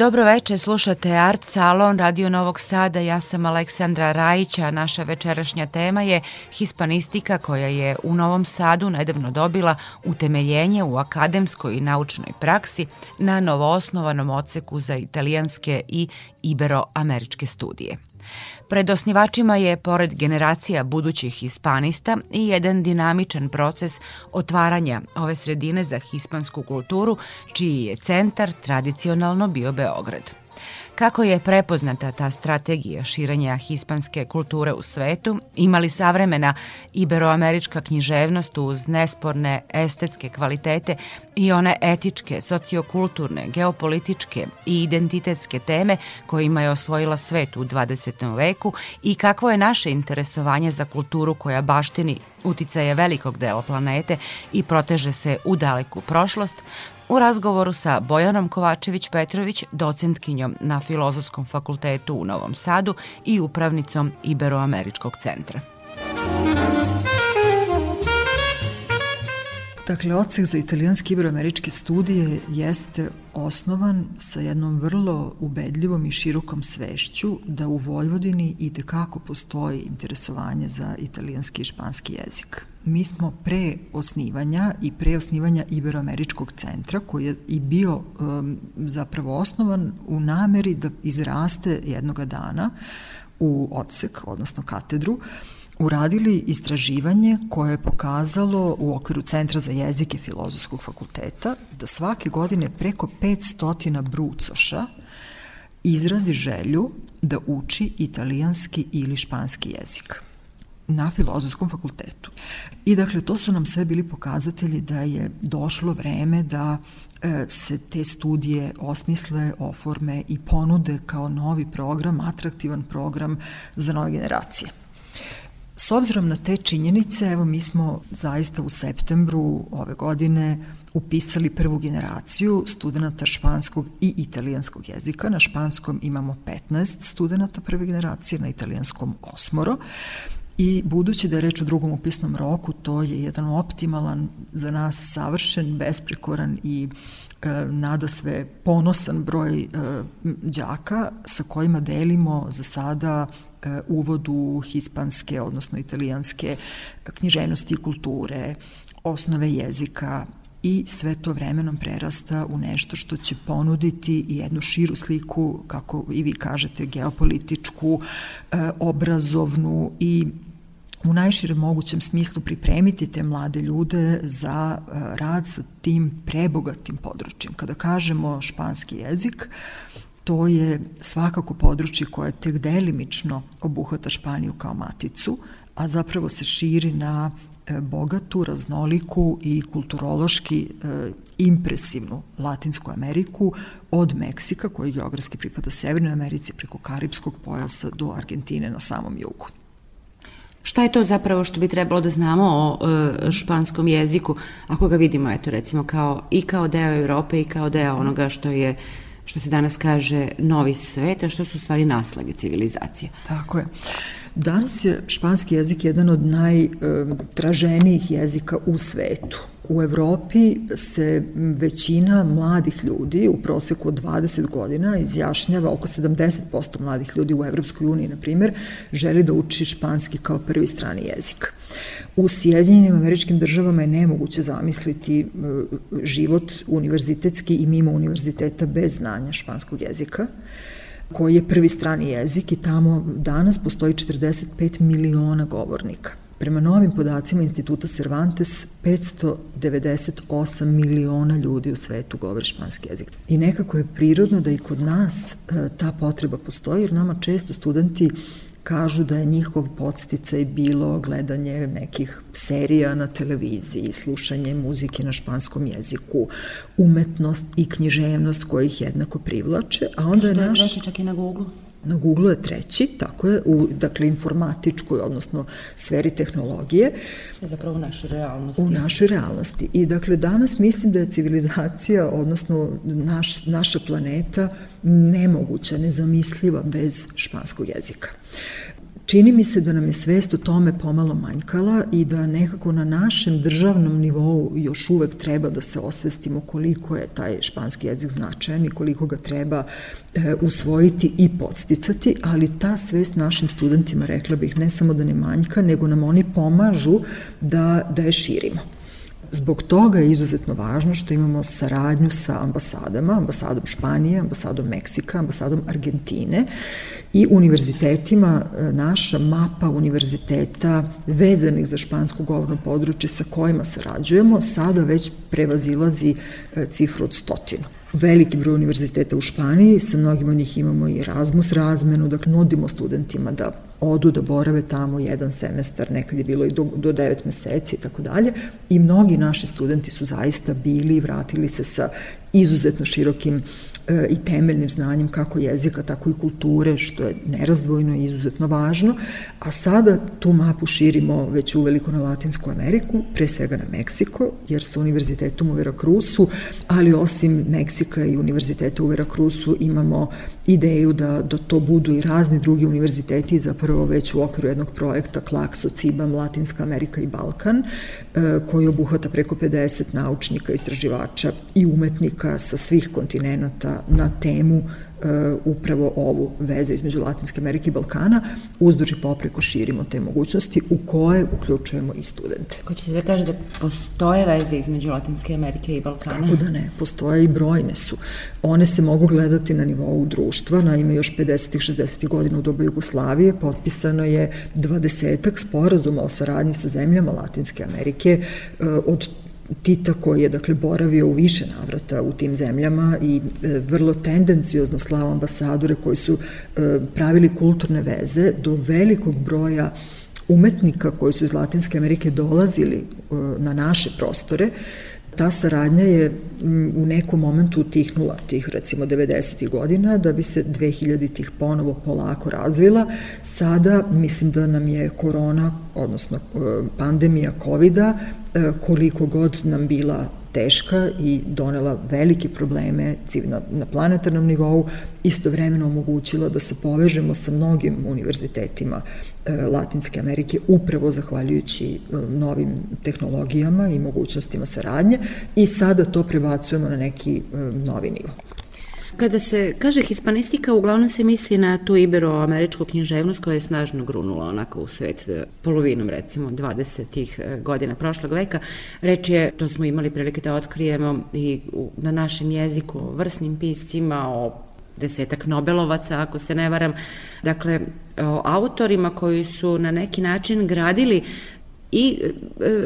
Dobro veče, slušate Art Salon Radio Novog Sada, ja sam Aleksandra Rajić, a naša večerašnja tema je hispanistika koja je u Novom Sadu nedavno dobila utemeljenje u akademskoj i naučnoj praksi na novoosnovanom oceku za italijanske i iberoameričke studije. Pred osnivačima je, pored generacija budućih hispanista, i jedan dinamičan proces otvaranja ove sredine za hispansku kulturu, čiji je centar tradicionalno bio Beograd. Kako je prepoznata ta strategija širenja hispanske kulture u svetu, imali savremena iberoamerička književnost uz nesporne estetske kvalitete i one etičke, sociokulturne, geopolitičke i identitetske teme kojima je osvojila svet u 20. veku i kakvo je naše interesovanje za kulturu koja baštini uticaje velikog dela planete i proteže se u daleku prošlost, U razgovoru sa Bojanom Kovačević-Petrović, docentkinjom na Filozofskom fakultetu u Novom Sadu i upravnicom Iberoameričkog centra. Dakle, odsek za italijanske iberoameričke studije jeste osnovan sa jednom vrlo ubedljivom i širokom svešću da u Vojvodini i tekako postoji interesovanje za italijanski i španski jezik. Mi smo pre osnivanja i pre osnivanja Iberoameričkog centra, koji je i bio um, zapravo osnovan u nameri da izraste jednoga dana u odsek, odnosno katedru, uradili istraživanje koje je pokazalo u okviru Centra za jezike Filozofskog fakulteta da svake godine preko 500 brucoša izrazi želju da uči italijanski ili španski jezik na filozofskom fakultetu. I dakle, to su nam sve bili pokazatelji da je došlo vreme da e, se te studije osmisle, oforme i ponude kao novi program, atraktivan program za nove generacije. S obzirom na te činjenice, evo mi smo zaista u septembru ove godine upisali prvu generaciju studenta španskog i italijanskog jezika. Na španskom imamo 15 studenta prve generacije, na italijanskom osmoro. I budući da je reč o drugom upisnom roku, to je jedan optimalan, za nas savršen, besprekoran i e, nada sve ponosan broj e, đaka sa kojima delimo za sada e, uvod u hispanske, odnosno italijanske književnosti i kulture, osnove jezika i sve to vremenom prerasta u nešto što će ponuditi jednu širu sliku, kako i vi kažete, geopolitičku, e, obrazovnu i u najširem mogućem smislu pripremiti te mlade ljude za e, rad sa tim prebogatim područjem. Kada kažemo španski jezik, to je svakako područje koje tek delimično obuhvata Španiju kao maticu, a zapravo se širi na e, bogatu, raznoliku i kulturološki e, impresivnu Latinsku Ameriku od Meksika, koji geografski pripada Severnoj Americi preko Karibskog pojasa do Argentine na samom jugu. Šta je to zapravo što bi trebalo da znamo o e, španskom jeziku, ako ga vidimo, eto, recimo, kao, i kao deo Europe i kao deo onoga što je što se danas kaže novi svet, a što su stvari naslage civilizacije. Tako je. Danas je španski jezik jedan od najtraženijih jezika u svetu. U Evropi se većina mladih ljudi u proseku od 20 godina izjašnjava oko 70% mladih ljudi u Evropskoj uniji, na primjer, želi da uči španski kao prvi strani jezik. U Sjedinjenim američkim državama je nemoguće zamisliti e, život univerzitetski i mimo univerziteta bez znanja španskog jezika koji je prvi strani jezik i tamo danas postoji 45 miliona govornika. Prema novim podacima Instituta Cervantes, 598 miliona ljudi u svetu govore španski jezik. I nekako je prirodno da i kod nas e, ta potreba postoji, jer nama često studenti kažu da je njihov podsticaj bilo gledanje nekih serija na televiziji, slušanje muzike na španskom jeziku, umetnost i književnost koji ih jednako privlače, a onda je naš... Što čak i na Google. Na Google je treći, tako je, u dakle, informatičkoj, odnosno sferi tehnologije. Zapravo u našoj realnosti. U našoj realnosti. I dakle, danas mislim da je civilizacija, odnosno naš, naša planeta, nemoguća, nezamisliva bez španskog jezika. Čini mi se da nam je svest o tome pomalo manjkala i da nekako na našem državnom nivou još uvek treba da se osvestimo koliko je taj španski jezik značajan i koliko ga treba e, usvojiti i podsticati, ali ta svest našim studentima, rekla bih, ne samo da ne manjka, nego nam oni pomažu da, da je širimo. Zbog toga je izuzetno važno što imamo saradnju sa ambasadama, ambasadom Španije, ambasadom Meksika, ambasadom Argentine i univerzitetima. E, naša mapa univerziteta vezanih za špansko govorno područje sa kojima sarađujemo sada već prevazilazi e, cifru od stotinu veliki broj univerziteta u Španiji, sa mnogim od njih imamo i Erasmus razmenu, dakle nudimo studentima da odu da borave tamo jedan semestar, nekad je bilo i do, do devet meseci i tako dalje. I mnogi naši studenti su zaista bili i vratili se sa izuzetno širokim i temeljnim znanjem kako jezika, tako i kulture, što je nerazdvojno i izuzetno važno, a sada tu mapu širimo već uveliko na Latinsku Ameriku, pre svega na Meksiko, jer sa univerzitetom u Veracruzu, ali osim Meksika i univerziteta u Veracruzu imamo ideju da, da to budu i razni drugi univerziteti, zapravo već u okviru jednog projekta Klakso, Cibam, Latinska Amerika i Balkan, e, koji obuhvata preko 50 naučnika, istraživača i umetnika sa svih kontinenta na temu E, upravo ovu veze između Latinske Amerike i Balkana, uzduži popreko širimo te mogućnosti u koje uključujemo i studente. Ko ćete da kaže da postoje veze između Latinske Amerike i Balkana? Kako da ne, postoje i brojne su. One se mogu gledati na nivou društva, naime još 50. 60. godina u dobu Jugoslavije potpisano je dvadesetak sporazuma o saradnji sa zemljama Latinske Amerike e, od Tita koji je dakle boravio u više navrata u tim zemljama i e, vrlo tendenciozno slao ambasadore koji su e, pravili kulturne veze do velikog broja umetnika koji su iz Latinske Amerike dolazili e, na naše prostore ta saradnja je u nekom momentu utihnula tih recimo 90. godina da bi se 2000 tih ponovo polako razvila. Sada mislim da nam je korona, odnosno pandemija covid E, koliko god nam bila teška i donela velike probleme na, na planetarnom nivou, istovremeno omogućila da se povežemo sa mnogim univerzitetima e, Latinske Amerike upravo zahvaljujući e, novim tehnologijama i mogućnostima saradnje i sada to prebacujemo na neki novi nivo. Kada se kaže hispanistika, uglavnom se misli na tu iberoameričku književnost koja je snažno grunula onako u svet e, polovinom recimo 20. E, godina prošlog veka. Reč je, to smo imali prilike da otkrijemo i na našem jeziku o vrsnim piscima, o desetak Nobelovaca, ako se ne varam, dakle, o autorima koji su na neki način gradili i e,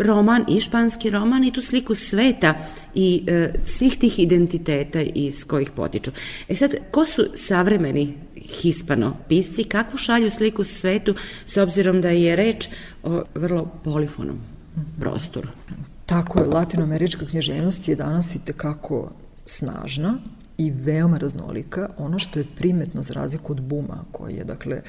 roman, i španski roman i tu sliku sveta i e, svih tih identiteta iz kojih potiču. E sad, ko su savremeni hispano pisci, kakvu šalju sliku svetu s obzirom da je reč o vrlo polifonom prostoru? Tako je, latinoamerička knježevnost je danas i tekako snažna i veoma raznolika. Ono što je primetno za razliku od buma, koji je, dakle,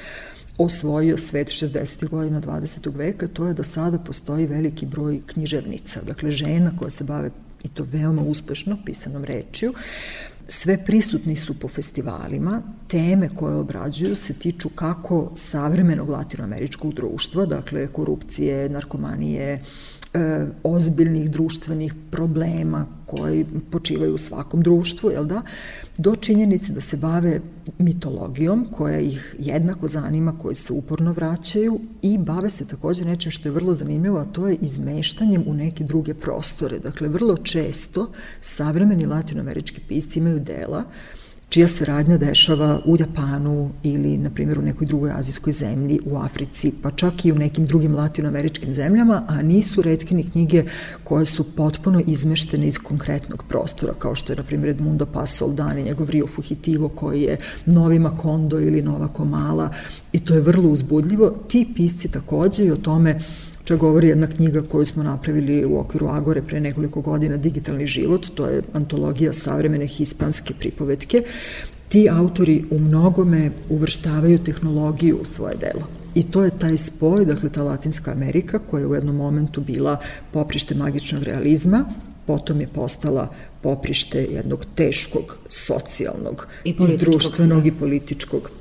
osvojio svet 60. godina 20. veka, to je da sada postoji veliki broj književnica, dakle žena koja se bave i to veoma uspešno pisanom rečju, sve prisutni su po festivalima, teme koje obrađuju se tiču kako savremenog latinoameričkog društva, dakle korupcije, narkomanije, e, ozbiljnih društvenih problema koji počivaju u svakom društvu, jel da, do činjenice da se bave mitologijom koja ih jednako zanima, koji se uporno vraćaju i bave se takođe nečim što je vrlo zanimljivo, a to je izmeštanjem u neke druge prostore. Dakle, vrlo često savremeni latinoamerički pisci imaju dela čija se radnja dešava u Japanu ili, na primjer, u nekoj drugoj azijskoj zemlji, u Africi, pa čak i u nekim drugim latinoameričkim zemljama, a nisu redke ni knjige koje su potpuno izmeštene iz konkretnog prostora, kao što je, na primjer, Edmundo Paso Oldani, njegov Rio Fugitivo, koji je Novi Makondo ili Nova Komala, i to je vrlo uzbudljivo. Ti pisci takođe i o tome čak govori jedna knjiga koju smo napravili u okviru Agore pre nekoliko godina, Digitalni život, to je antologija savremene hispanske pripovetke. Ti autori u mnogome uvrštavaju tehnologiju u svoje delo. I to je taj spoj, dakle ta Latinska Amerika koja je u jednom momentu bila poprište magičnog realizma, potom je postala poprište jednog teškog socijalnog i, i društvenog da. i političkog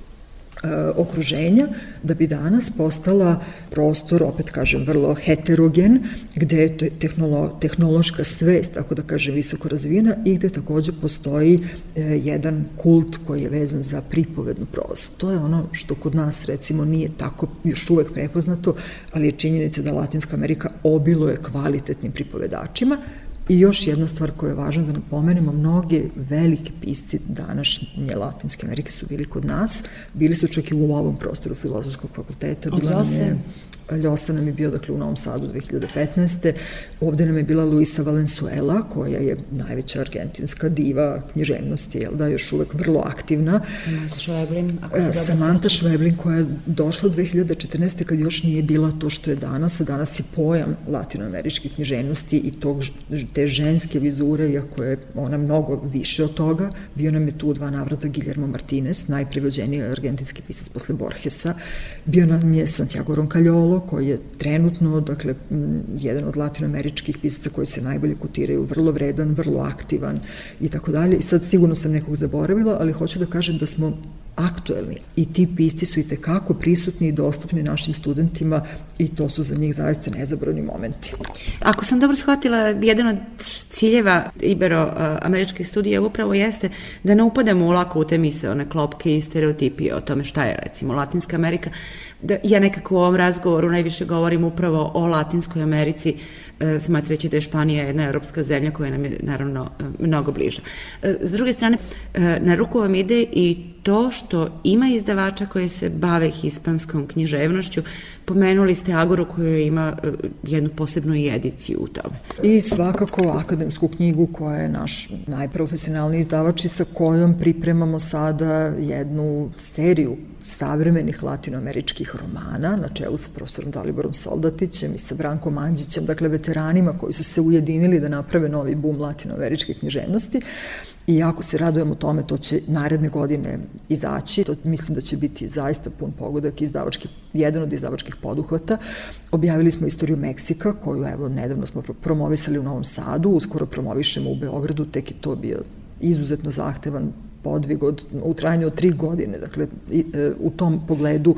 okruženja, da bi danas postala prostor, opet kažem, vrlo heterogen, gde je tehnolo, tehnološka svest, tako da kažem, visoko razvijena i gde takođe postoji e, jedan kult koji je vezan za pripovednu prozu. To je ono što kod nas, recimo, nije tako još uvek prepoznato, ali je činjenica da Latinska Amerika obiluje kvalitetnim pripovedačima, I još jedna stvar koja je važna da napomenemo, mnoge velike pisci današnje Latinske Amerike su bili kod nas, bili su čak i u ovom prostoru filozofskog fakulteta. Bila nam je Ljosa nam je bio dakle u Novom Sadu 2015. Ovde nam je bila Luisa Valenzuela, koja je najveća argentinska diva književnosti, jel da, još uvek vrlo aktivna. Samantha Šveblin. Ako se Samantha Šveblin koja je došla 2014. kad još nije bila to što je danas, a danas je pojam latinoameričke književnosti i tog, te ženske vizure, iako je ona mnogo više od toga. Bio nam je tu u dva navrata Guillermo Martinez, najprivođeniji argentinski pisac posle Borgesa. Bio nam je Santiago Roncaliolo, Solo, koji je trenutno, dakle, jedan od latinoameričkih pisaca koji se najbolje kotiraju, vrlo vredan, vrlo aktivan i tako dalje. I sad sigurno sam nekog zaboravila, ali hoću da kažem da smo aktuelni i ti pisci su i tekako prisutni i dostupni našim studentima i to su za njih zaista nezabrani momenti. Ako sam dobro shvatila, jedan od ciljeva Ibero-američke studije upravo jeste da ne upadamo u lako u te one klopke i stereotipije o tome šta je recimo Latinska Amerika. Da, ja nekako u ovom razgovoru najviše govorim upravo o Latinskoj Americi, e, smatrajući da je Španija jedna europska zemlja koja nam je naravno e, mnogo bliža. S druge strane, na ruku vam ide i to što ima izdavača koje se bave hispanskom književnošću. Pomenuli ste Agoru koja ima e, jednu posebnu ediciju u tome. I svakako akademsku knjigu koja je naš najprofesionalni izdavač i sa kojom pripremamo sada jednu seriju savremenih latinoameričkih romana na čelu sa profesorom Daliborom Soldatićem i sa Brankom Anđićem, dakle veteranima koji su se ujedinili da naprave novi bum latinoameričke književnosti i jako se radujemo tome, to će naredne godine izaći, to mislim da će biti zaista pun pogodak izdavački, jedan od izdavačkih poduhvata. Objavili smo istoriju Meksika, koju evo nedavno smo promovisali u Novom Sadu, uskoro promovišemo u Beogradu, tek je to bio izuzetno zahtevan podvig od, u trajanju od tri godine, dakle i, e, u tom pogledu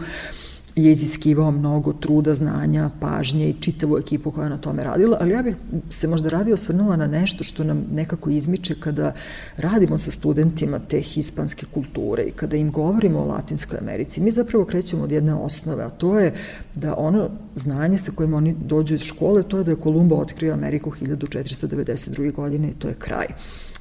je iziskivao mnogo truda, znanja, pažnje i čitavu ekipu koja je na tome radila, ali ja bih se možda radi osvrnula na nešto što nam nekako izmiče kada radimo sa studentima te hispanske kulture i kada im govorimo o Latinskoj Americi. Mi zapravo krećemo od jedne osnove, a to je da ono znanje sa kojim oni dođu iz škole, to je da je Kolumbo otkrio Ameriku 1492. godine i to je kraj.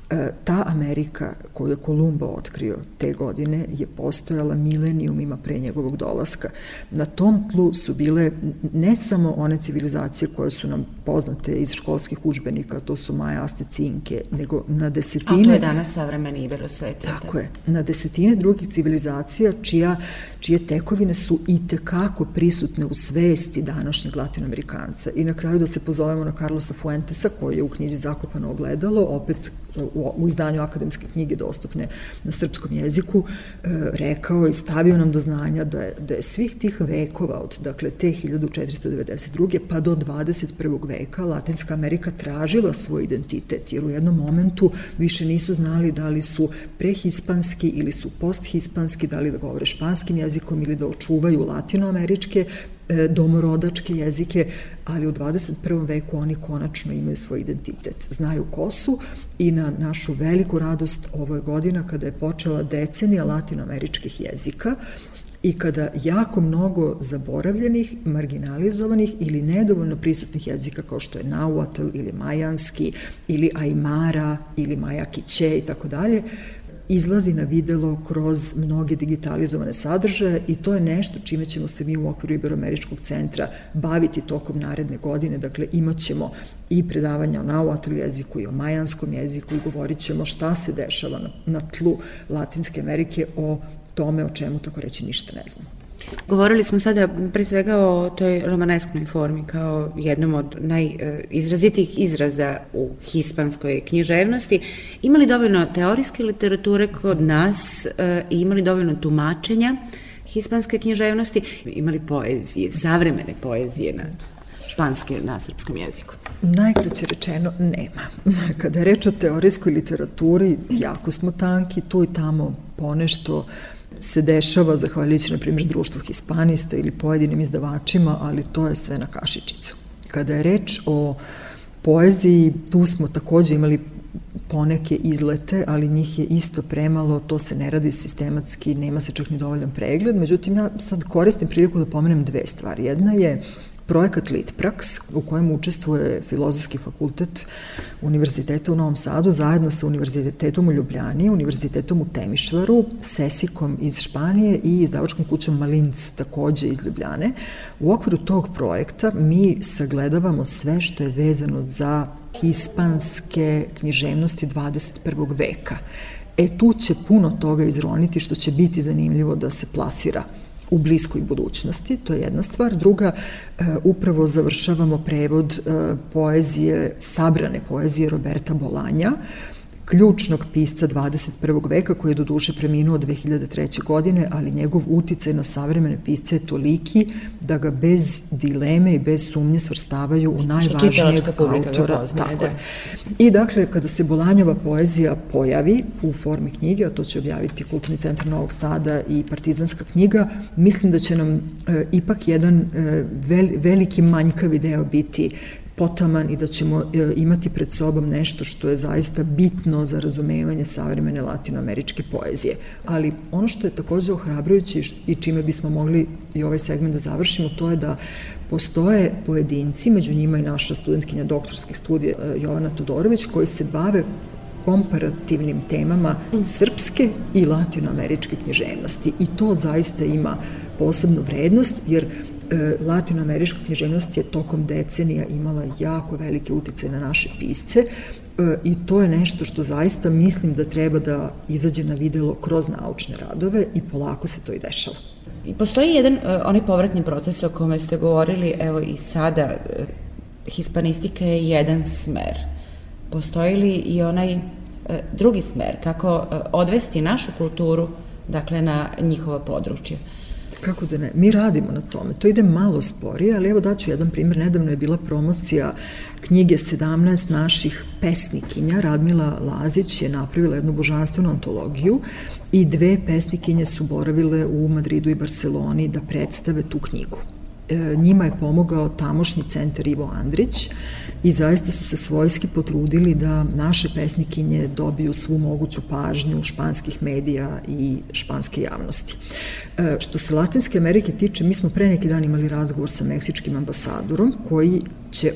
E, ta Amerika koju je Kolumba otkrio te godine je postojala milenijumima pre njegovog dolaska. Na tom tlu su bile ne samo one civilizacije koje su nam poznate iz školskih učbenika, to su Maja, Asteci, Inke, nego na desetine... A to je danas savremeni Iberosvet. Tako je. Na desetine drugih civilizacija čija, čije tekovine su i tekako prisutne u svesti današnjeg latinoamerikanca. I na kraju da se pozovemo na Carlosa Fuentesa koji je u knjizi Zakopano ogledalo, opet u izdanju akademske knjige dostupne na srpskom jeziku, e, rekao i stavio nam do znanja da je, da je svih tih vekova, od dakle te 1492. pa do 21. veka, Latinska Amerika tražila svoj identitet, jer u jednom momentu više nisu znali da li su prehispanski ili su posthispanski, da li da govore španskim jezikom ili da očuvaju latinoameričke domorodačke jezike, ali u 21. veku oni konačno imaju svoj identitet. Znaju ko su i na našu veliku radost ovo je godina kada je počela decenija latinoameričkih jezika i kada jako mnogo zaboravljenih, marginalizovanih ili nedovoljno prisutnih jezika kao što je Nahuatl ili Majanski ili Aymara ili Maja Kiće i tako dalje, izlazi na videlo kroz mnoge digitalizovane sadržaje i to je nešto čime ćemo se mi u okviru Iberoameričkog centra baviti tokom naredne godine. Dakle, imat ćemo i predavanja o nauatl jeziku i o majanskom jeziku i govorit ćemo šta se dešava na, na tlu Latinske Amerike o tome o čemu tako reći ništa ne znamo. Govorili smo sada pre svega o toj romanesknoj formi kao jednom od najizrazitijih izraza u hispanskoj književnosti. Ima li dovoljno teorijske literature kod nas e, i ima li dovoljno tumačenja hispanske književnosti? Ima li poezije, savremene poezije na španske na srpskom jeziku? Najkraće rečeno nema. Kada je reč o teorijskoj literaturi, jako smo tanki, tu i tamo ponešto se dešava zahvaljujući, na primjer, društvu hispanista ili pojedinim izdavačima, ali to je sve na kašičicu. Kada je reč o poeziji, tu smo takođe imali poneke izlete, ali njih je isto premalo, to se ne radi sistematski, nema se čak ni dovoljan pregled, međutim ja sad koristim priliku da pomenem dve stvari. Jedna je projekat Litprax u kojem učestvuje Filozofski fakultet Univerziteta u Novom Sadu zajedno sa Univerzitetom u Ljubljani, Univerzitetom u Temišvaru, Sesikom iz Španije i izdavačkom kućom Malinc takođe iz Ljubljane. U okviru tog projekta mi sagledavamo sve što je vezano za hispanske književnosti 21. veka. E tu će puno toga izroniti što će biti zanimljivo da se plasira u bliskoj budućnosti, to je jedna stvar. Druga, e, upravo završavamo prevod e, poezije, sabrane poezije Roberta Bolanja, ključnog pisca 21. veka koji je do duše preminuo 2003. godine, ali njegov uticaj na savremene pisce je toliki da ga bez dileme i bez sumnje svrstavaju u najvažnijeg autora. Poznaje, tako da. je. I dakle, kada se Bolanjova poezija pojavi u formi knjige, a to će objaviti Kulturni centar Novog Sada i Partizanska knjiga, mislim da će nam e, ipak jedan e, vel, veliki manjkavi deo biti potaman i da ćemo e, imati pred sobom nešto što je zaista bitno za razumevanje savremene latinoameričke poezije. Ali ono što je takođe ohrabrujuće i čime bismo mogli i ovaj segment da završimo, to je da postoje pojedinci, među njima i naša studentkinja doktorskih studija e, Jovana Todorović, koji se bave komparativnim temama srpske i latinoameričke književnosti. I to zaista ima posebnu vrednost, jer latinoamerička književnost je tokom decenija imala jako velike utice na naše pisce e, i to je nešto što zaista mislim da treba da izađe na videlo kroz naučne radove i polako se to i dešava. Postoji jedan uh, onaj povratni proces o kome ste govorili, evo i sada, hispanistika je jedan smer. Postoji li i onaj drugi smer, kako odvesti našu kulturu, dakle, na njihova područja? Kako da ne? Mi radimo na tome. To ide malo sporije, ali evo daću jedan primjer. Nedavno je bila promocija knjige 17 naših pesnikinja. Radmila Lazić je napravila jednu božanstvenu antologiju i dve pesnikinje su boravile u Madridu i Barceloni da predstave tu knjigu. E, njima je pomogao tamošnji centar Ivo Andrić i zaista su se svojski potrudili da naše pesnikinje dobiju svu moguću pažnju španskih medija i španske javnosti. E, što se Latinske Amerike tiče, mi smo pre neki dan imali razgovor sa meksičkim ambasadorom koji će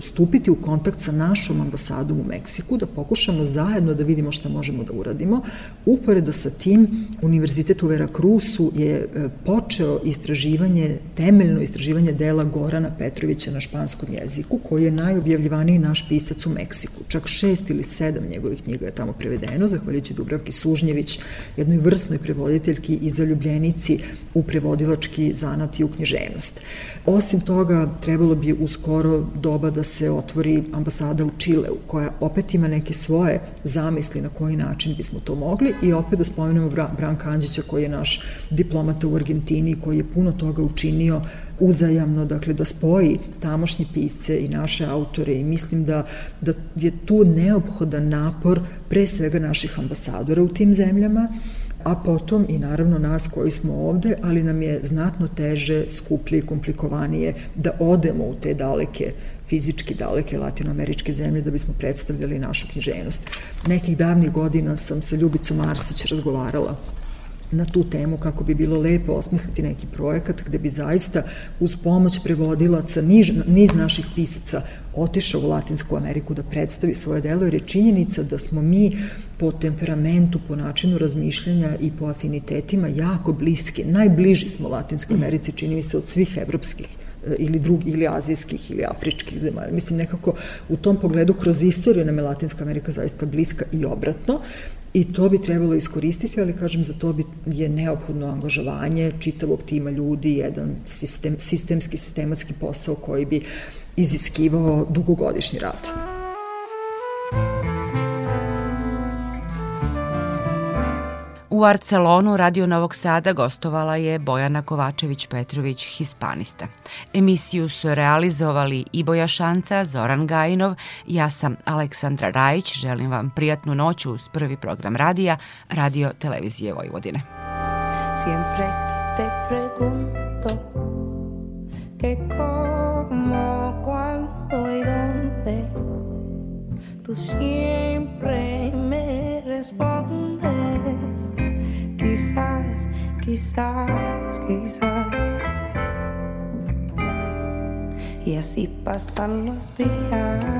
stupiti u kontakt sa našom ambasadom u Meksiku, da pokušamo zajedno da vidimo šta možemo da uradimo. Uporedo sa tim, Univerzitet u Veracruzu je e, počeo istraživanje, temeljno istraživanje dela Gorana Petrovića na španskom jeziku, koji je najobjavljivaniji naš pisac u Meksiku. Čak šest ili sedam njegovih knjiga je tamo prevedeno, zahvaljujući Dubravki Sužnjević, jednoj vrsnoj prevoditeljki i zaljubljenici u prevodilački zanat i u književnost. Osim toga, trebalo bi u skoro da se otvori ambasada u Čileu, koja opet ima neke svoje zamisli na koji način bismo to mogli i opet da spomenemo Branka Anđića koji je naš diplomata u Argentini koji je puno toga učinio uzajamno, dakle da spoji tamošnje pisce i naše autore i mislim da, da je tu neophodan napor pre svega naših ambasadora u tim zemljama, a potom i naravno nas koji smo ovde, ali nam je znatno teže, skuplje i komplikovanije da odemo u te daleke fizički daleke latinoameričke zemlje da bismo predstavljali našu književnost. Nekih davnih godina sam sa Ljubicom Arsić razgovarala na tu temu kako bi bilo lepo osmisliti neki projekat gde bi zaista uz pomoć prevodilaca niž, niz naših pisaca otišao u Latinsku Ameriku da predstavi svoje delo, jer je činjenica da smo mi po temperamentu, po načinu razmišljanja i po afinitetima jako bliski. Najbliži smo Latinskoj Americi, čini mi se, od svih evropskih e, ili drugi, ili azijskih, ili afričkih zemalja. Mislim, nekako u tom pogledu kroz istoriju nam je Latinska Amerika zaista bliska i obratno I to bi trebalo iskoristiti, ali kažem, za to bi je neophodno angažovanje čitavog tima ljudi, jedan sistem, sistemski, sistematski posao koji bi iziskivao dugogodišnji rad. U Arcelonu Radio Novog Sada gostovala je Bojana Kovačević-Petrović, hispanista. Emisiju su realizovali i Boja Šanca, Zoran Gajinov, ja sam Aleksandra Rajić, želim vam prijatnu noć uz prvi program radija, Radio Televizije Vojvodine. Siempre te quizás, quizás. Y así pasan los días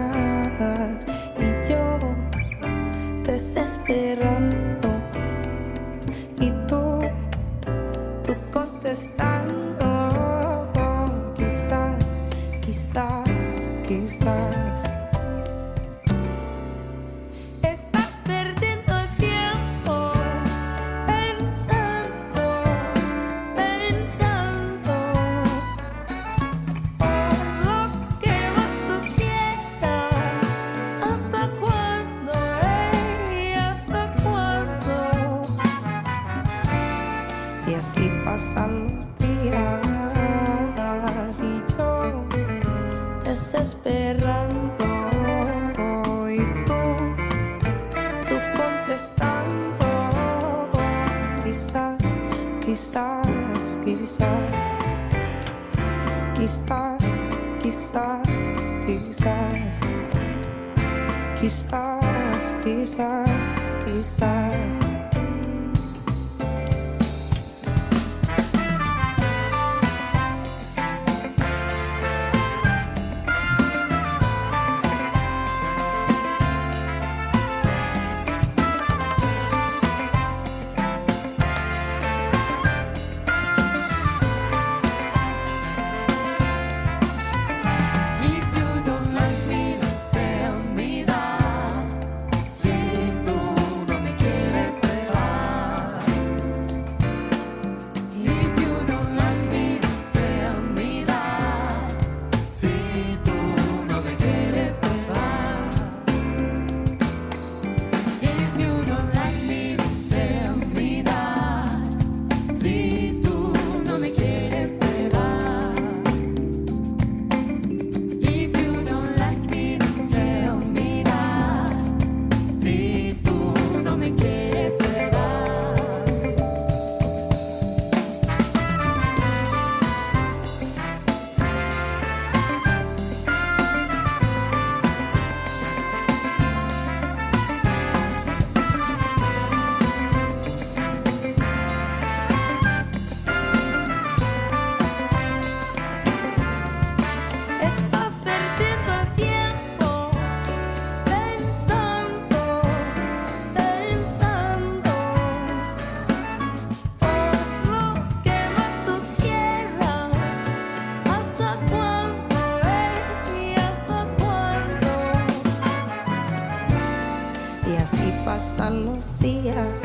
pasan los días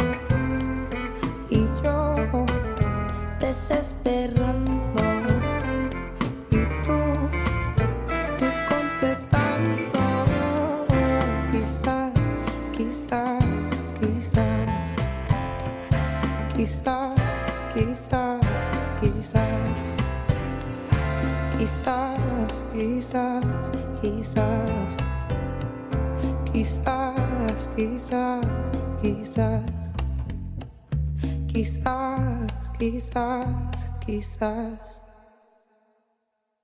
y yo desesperando y tú, tú contestando quizás, quizás, quizás, quizás, quizás, quizás, quizás, quizás, quizás, quizás. quizás, quizás, quizás, quizás, quizás.